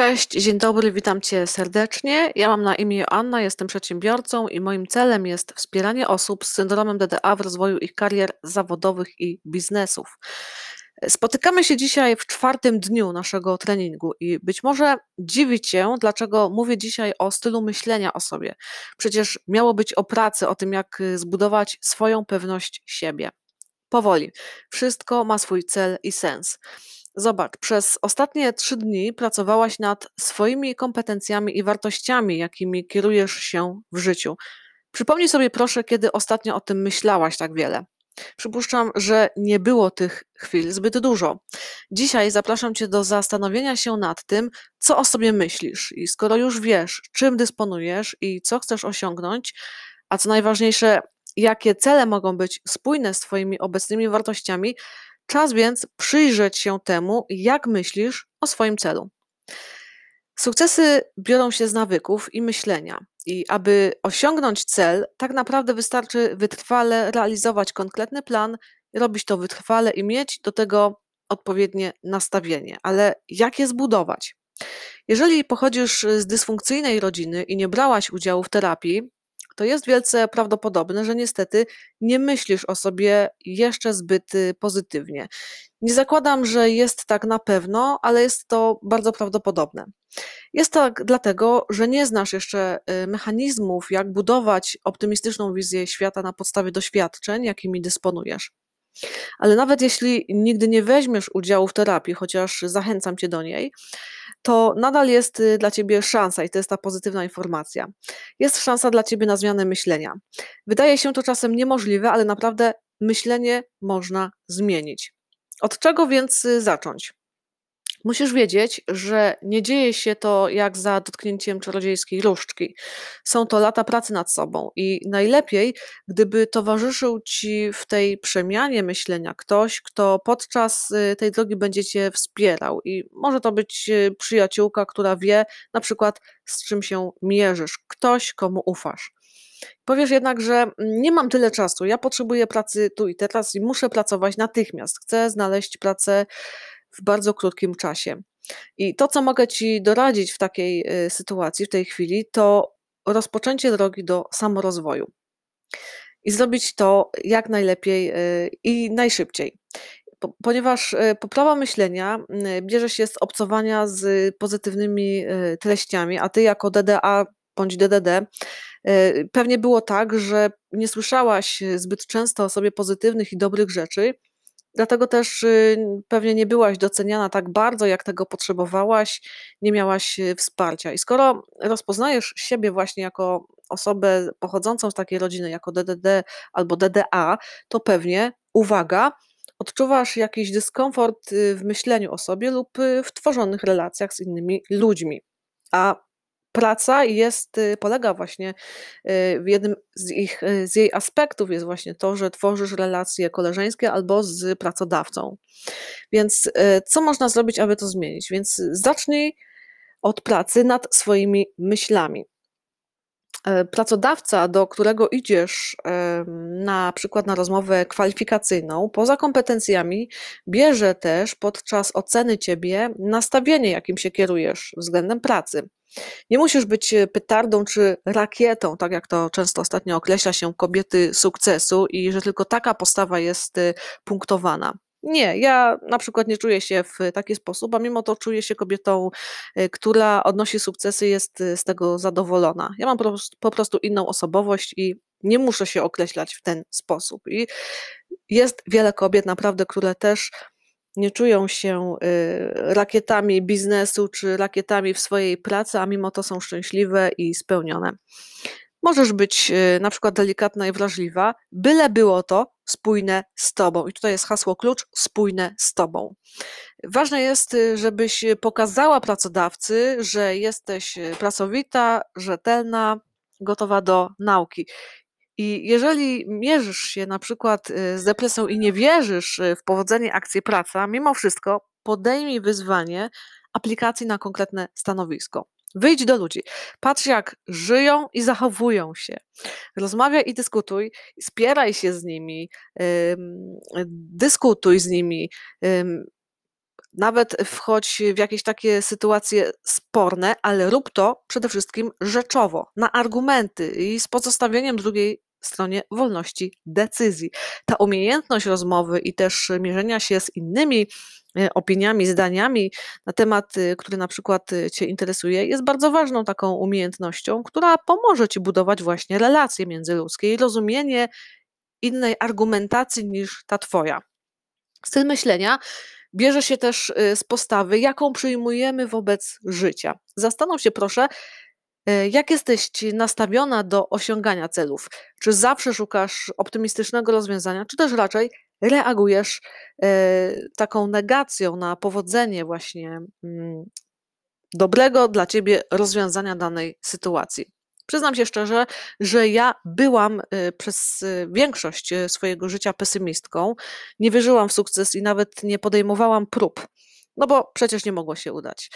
Cześć, dzień dobry, witam Cię serdecznie. Ja mam na imię Joanna, jestem przedsiębiorcą i moim celem jest wspieranie osób z syndromem DDA w rozwoju ich karier zawodowych i biznesów. Spotykamy się dzisiaj w czwartym dniu naszego treningu i być może dziwi Cię, dlaczego mówię dzisiaj o stylu myślenia o sobie. Przecież miało być o pracy, o tym, jak zbudować swoją pewność siebie. Powoli. Wszystko ma swój cel i sens. Zobacz, przez ostatnie trzy dni pracowałaś nad swoimi kompetencjami i wartościami, jakimi kierujesz się w życiu. Przypomnij sobie proszę, kiedy ostatnio o tym myślałaś tak wiele. Przypuszczam, że nie było tych chwil zbyt dużo. Dzisiaj zapraszam Cię do zastanowienia się nad tym, co o sobie myślisz. I skoro już wiesz, czym dysponujesz i co chcesz osiągnąć, a co najważniejsze, jakie cele mogą być spójne z Twoimi obecnymi wartościami, Czas więc przyjrzeć się temu, jak myślisz o swoim celu. Sukcesy biorą się z nawyków i myślenia. I aby osiągnąć cel, tak naprawdę wystarczy wytrwale realizować konkretny plan, robić to wytrwale i mieć do tego odpowiednie nastawienie. Ale jak je zbudować? Jeżeli pochodzisz z dysfunkcyjnej rodziny i nie brałaś udziału w terapii, to jest wielce prawdopodobne, że niestety nie myślisz o sobie jeszcze zbyt y, pozytywnie. Nie zakładam, że jest tak na pewno, ale jest to bardzo prawdopodobne. Jest tak dlatego, że nie znasz jeszcze y, mechanizmów, jak budować optymistyczną wizję świata na podstawie doświadczeń, jakimi dysponujesz. Ale nawet jeśli nigdy nie weźmiesz udziału w terapii, chociaż zachęcam cię do niej, to nadal jest y, dla ciebie szansa i to jest ta pozytywna informacja. Jest szansa dla ciebie na zmianę myślenia. Wydaje się to czasem niemożliwe, ale naprawdę myślenie można zmienić. Od czego więc y, zacząć? Musisz wiedzieć, że nie dzieje się to jak za dotknięciem czarodziejskiej różdżki. Są to lata pracy nad sobą i najlepiej, gdyby towarzyszył ci w tej przemianie myślenia ktoś, kto podczas y, tej drogi będzie cię wspierał. I może to być y, przyjaciółka, która wie na przykład z czym się mierzysz, ktoś, komu ufasz. Powiesz jednak, że nie mam tyle czasu, ja potrzebuję pracy tu i teraz i muszę pracować natychmiast. Chcę znaleźć pracę w bardzo krótkim czasie. I to, co mogę Ci doradzić w takiej y, sytuacji, w tej chwili, to rozpoczęcie drogi do samorozwoju. I zrobić to jak najlepiej y, i najszybciej. Ponieważ y, poprawa myślenia bierze się z obcowania z pozytywnymi treściami, a ty jako DDA bądź DDD, pewnie było tak, że nie słyszałaś zbyt często o sobie pozytywnych i dobrych rzeczy, Dlatego też y, pewnie nie byłaś doceniana tak bardzo, jak tego potrzebowałaś, nie miałaś y, wsparcia. I skoro rozpoznajesz siebie właśnie jako osobę pochodzącą z takiej rodziny, jako DDD albo DDA, to pewnie, uwaga, odczuwasz jakiś dyskomfort y, w myśleniu o sobie lub w tworzonych relacjach z innymi ludźmi. A praca jest, y, polega właśnie y, w jednym z, ich, y, z jej aspektów jest właśnie to, że tworzysz relacje koleżeńskie albo z pracodawcą. Więc co można zrobić, aby to zmienić? Więc zacznij od pracy nad swoimi myślami. E, pracodawca, do którego idziesz na przykład na rozmowę kwalifikacyjną, poza kompetencjami, bierze też podczas oceny ciebie nastawienie, jakim się kierujesz względem pracy. Nie musisz być e, petardą czy rakietą, tak jak to często ostatnio określa się kobiety sukcesu, i że tylko taka postawa jest e, punktowana. Nie, ja na przykład nie czuję się w taki sposób, a mimo to czuję się kobietą, e, która odnosi sukcesy, jest z tego zadowolona. Ja mam po prostu inną osobowość i nie muszę się określać w ten sposób. I jest wiele kobiet naprawdę, które też nie czują się y, rakietami biznesu czy rakietami w swojej pracy, a mimo to są szczęśliwe i spełnione. Możesz być y, na przykład delikatna i wrażliwa, byle było to spójne z tobą. I tutaj jest hasło klucz spójne z tobą. Ważne jest, y, żebyś pokazała pracodawcy, że jesteś pracowita, rzetelna, gotowa do nauki. I jeżeli mierzysz się na przykład y, z depresją i nie wierzysz y, w powodzenie akcji praca, mimo wszystko podejmij wyzwanie aplikacji na konkretne stanowisko. Wyjdź do ludzi, patrz jak żyją i zachowują się. Rozmawiaj i dyskutuj, spieraj się z nimi, dyskutuj z nimi, Nawet wchodź w jakieś takie sytuacje sporne, ale rób to przede wszystkim rzeczowo, na argumenty i z pozostawieniem drugiej stronie wolności decyzji. Ta umiejętność rozmowy i też mierzenia się z innymi e, opiniami, zdaniami na temat, y, który na przykład y, Cię interesuje, jest bardzo ważną taką umiejętnością, która pomoże Ci budować właśnie relacje międzyludzkie i rozumienie innej argumentacji niż ta Twoja. Styl myślenia bierze się też z postawy, jaką przyjmujemy wobec życia. Zastanów się proszę, E, jak jesteś nastawiona do osiągania celów? Czy zawsze szukasz optymistycznego rozwiązania, czy też raczej reagujesz e, taką negacją na powodzenie właśnie mm, dobrego dla ciebie rozwiązania danej sytuacji? Przyznam się szczerze, że ja byłam e, przez większość swojego życia pesymistką. Nie wierzyłam w sukces i nawet nie podejmowałam prób, no bo przecież nie mogło się udać.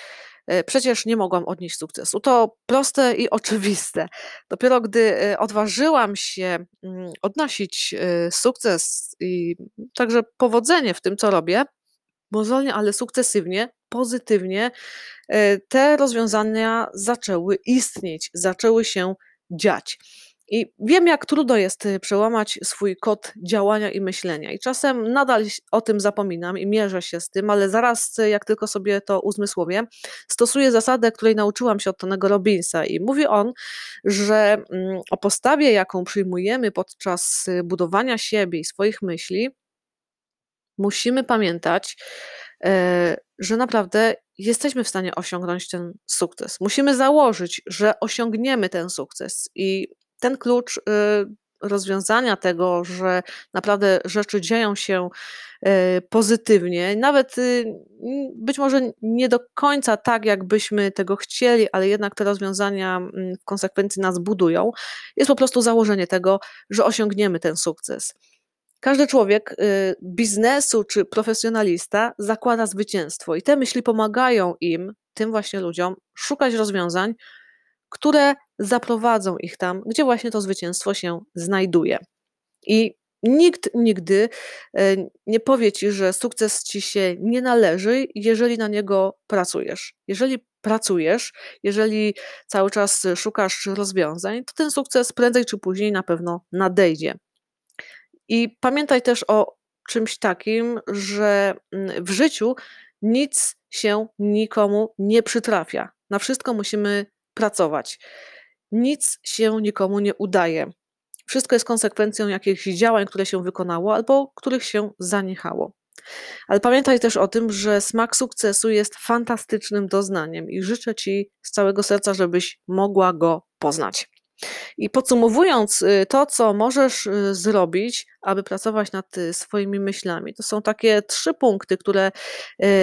E, przecież nie mogłam odnieść sukcesu. To proste i oczywiste. Dopiero gdy e, odważyłam się mm, odnosić e, sukces i także powodzenie w tym, co robię, mozolnie, ale sukcesywnie, pozytywnie, te rozwiązania zaczęły istnieć, zaczęły się dziać. I wiem, jak trudno jest y, przełamać swój kod działania i myślenia. I czasem nadal o tym zapominam i mierzę się z tym, ale zaraz, y, jak tylko sobie to uzmysłowię, stosuję zasadę, której nauczyłam się od Tonego Robinsa. I mówi on, że mm, o postawie, jaką przyjmujemy podczas y, budowania siebie i swoich myśli, musimy pamiętać, e, że naprawdę jesteśmy w stanie osiągnąć ten sukces. Musimy założyć, że osiągniemy ten sukces i ten klucz y, rozwiązania tego, że naprawdę rzeczy dzieją się y, pozytywnie, nawet y, być może nie do końca tak, jakbyśmy tego chcieli, ale jednak te rozwiązania w konsekwencji nas budują, jest po prostu założenie tego, że osiągniemy ten sukces. Każdy człowiek biznesu czy profesjonalista zakłada zwycięstwo i te myśli pomagają im, tym właśnie ludziom, szukać rozwiązań, które zaprowadzą ich tam, gdzie właśnie to zwycięstwo się znajduje. I nikt nigdy e, nie powie ci, że sukces ci się nie należy, jeżeli na niego pracujesz. Jeżeli pracujesz, jeżeli cały czas szukasz rozwiązań, to ten sukces prędzej czy później na pewno nadejdzie. I pamiętaj też o czymś takim, że mm, w życiu nic się nikomu nie przytrafia. Na wszystko musimy pracować. Nic się nikomu nie udaje. Wszystko jest konsekwencją jakichś działań, które się wykonało albo których się zaniechało. Ale pamiętaj też o tym, że smak sukcesu jest fantastycznym doznaniem i życzę Ci z całego serca, żebyś mogła go poznać. I podsumowując y, to, co możesz y, zrobić, aby pracować nad y, swoimi myślami, to są takie trzy punkty, które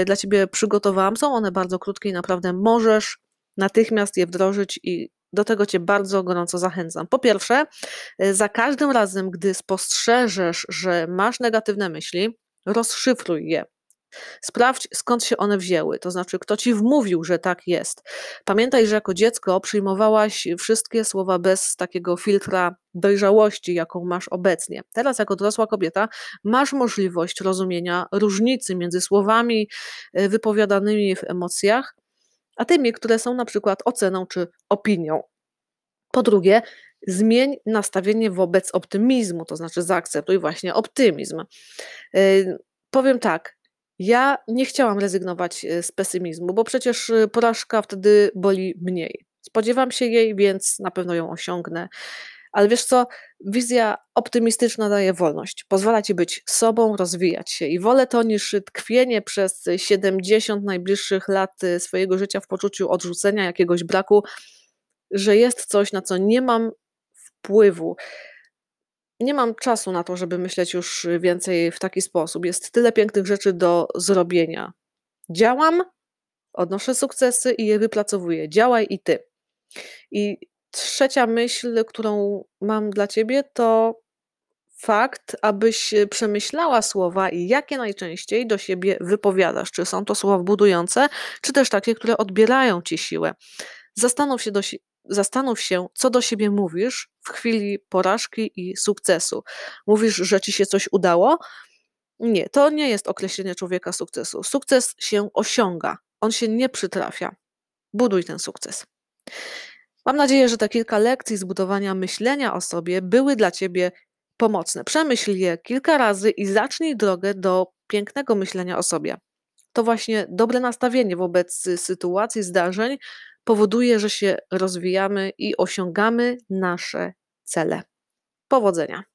dla Ciebie przygotowałam. Są one bardzo krótkie i naprawdę możesz natychmiast je wdrożyć i do tego Cię bardzo gorąco zachęcam. Po pierwsze, e, za każdym razem, gdy spostrzeżesz, że masz negatywne myśli, rozszyfruj je. Sprawdź, skąd się one wzięły, to znaczy, kto ci wmówił, że tak jest. Pamiętaj, że jako dziecko przyjmowałaś wszystkie słowa bez takiego filtra dojrzałości, jaką masz obecnie. Teraz, jako dorosła kobieta, masz możliwość rozumienia różnicy między słowami e, wypowiadanymi w emocjach, a tymi, które są na przykład oceną czy opinią. Po drugie, zmień nastawienie wobec optymizmu, to znaczy zaakceptuj właśnie optymizm. Yy, powiem tak, ja nie chciałam rezygnować yy, z pesymizmu, bo przecież yy, porażka wtedy boli mniej. Spodziewam się jej, więc na pewno ją osiągnę. Ale wiesz co, wizja optymistyczna daje wolność, pozwala ci być sobą, rozwijać się i wolę to niż tkwienie przez 70 najbliższych lat y, swojego życia w poczuciu odrzucenia, jakiegoś braku, że jest coś, na co nie mam wpływu. Nie mam czasu na to, żeby myśleć już więcej w taki sposób. Jest tyle pięknych rzeczy do zrobienia. Działam, odnoszę sukcesy i je wypracowuję. Działaj i ty. I Trzecia myśl, którą mam dla ciebie, to fakt, abyś przemyślała słowa i jakie najczęściej do siebie wypowiadasz. Czy są to słowa budujące, czy też takie, które odbierają ci siłę. Zastanów się, do, zastanów się, co do siebie mówisz w chwili porażki i sukcesu. Mówisz, że ci się coś udało, Nie, to nie jest określenie człowieka sukcesu. Sukces się osiąga, on się nie przytrafia. Buduj ten sukces. Mam nadzieję, że te kilka lekcji zbudowania myślenia o sobie były dla Ciebie pomocne. Przemyśl je kilka razy i zacznij drogę do pięknego myślenia o sobie. To właśnie dobre nastawienie wobec sytuacji, zdarzeń powoduje, że się rozwijamy i osiągamy nasze cele. Powodzenia.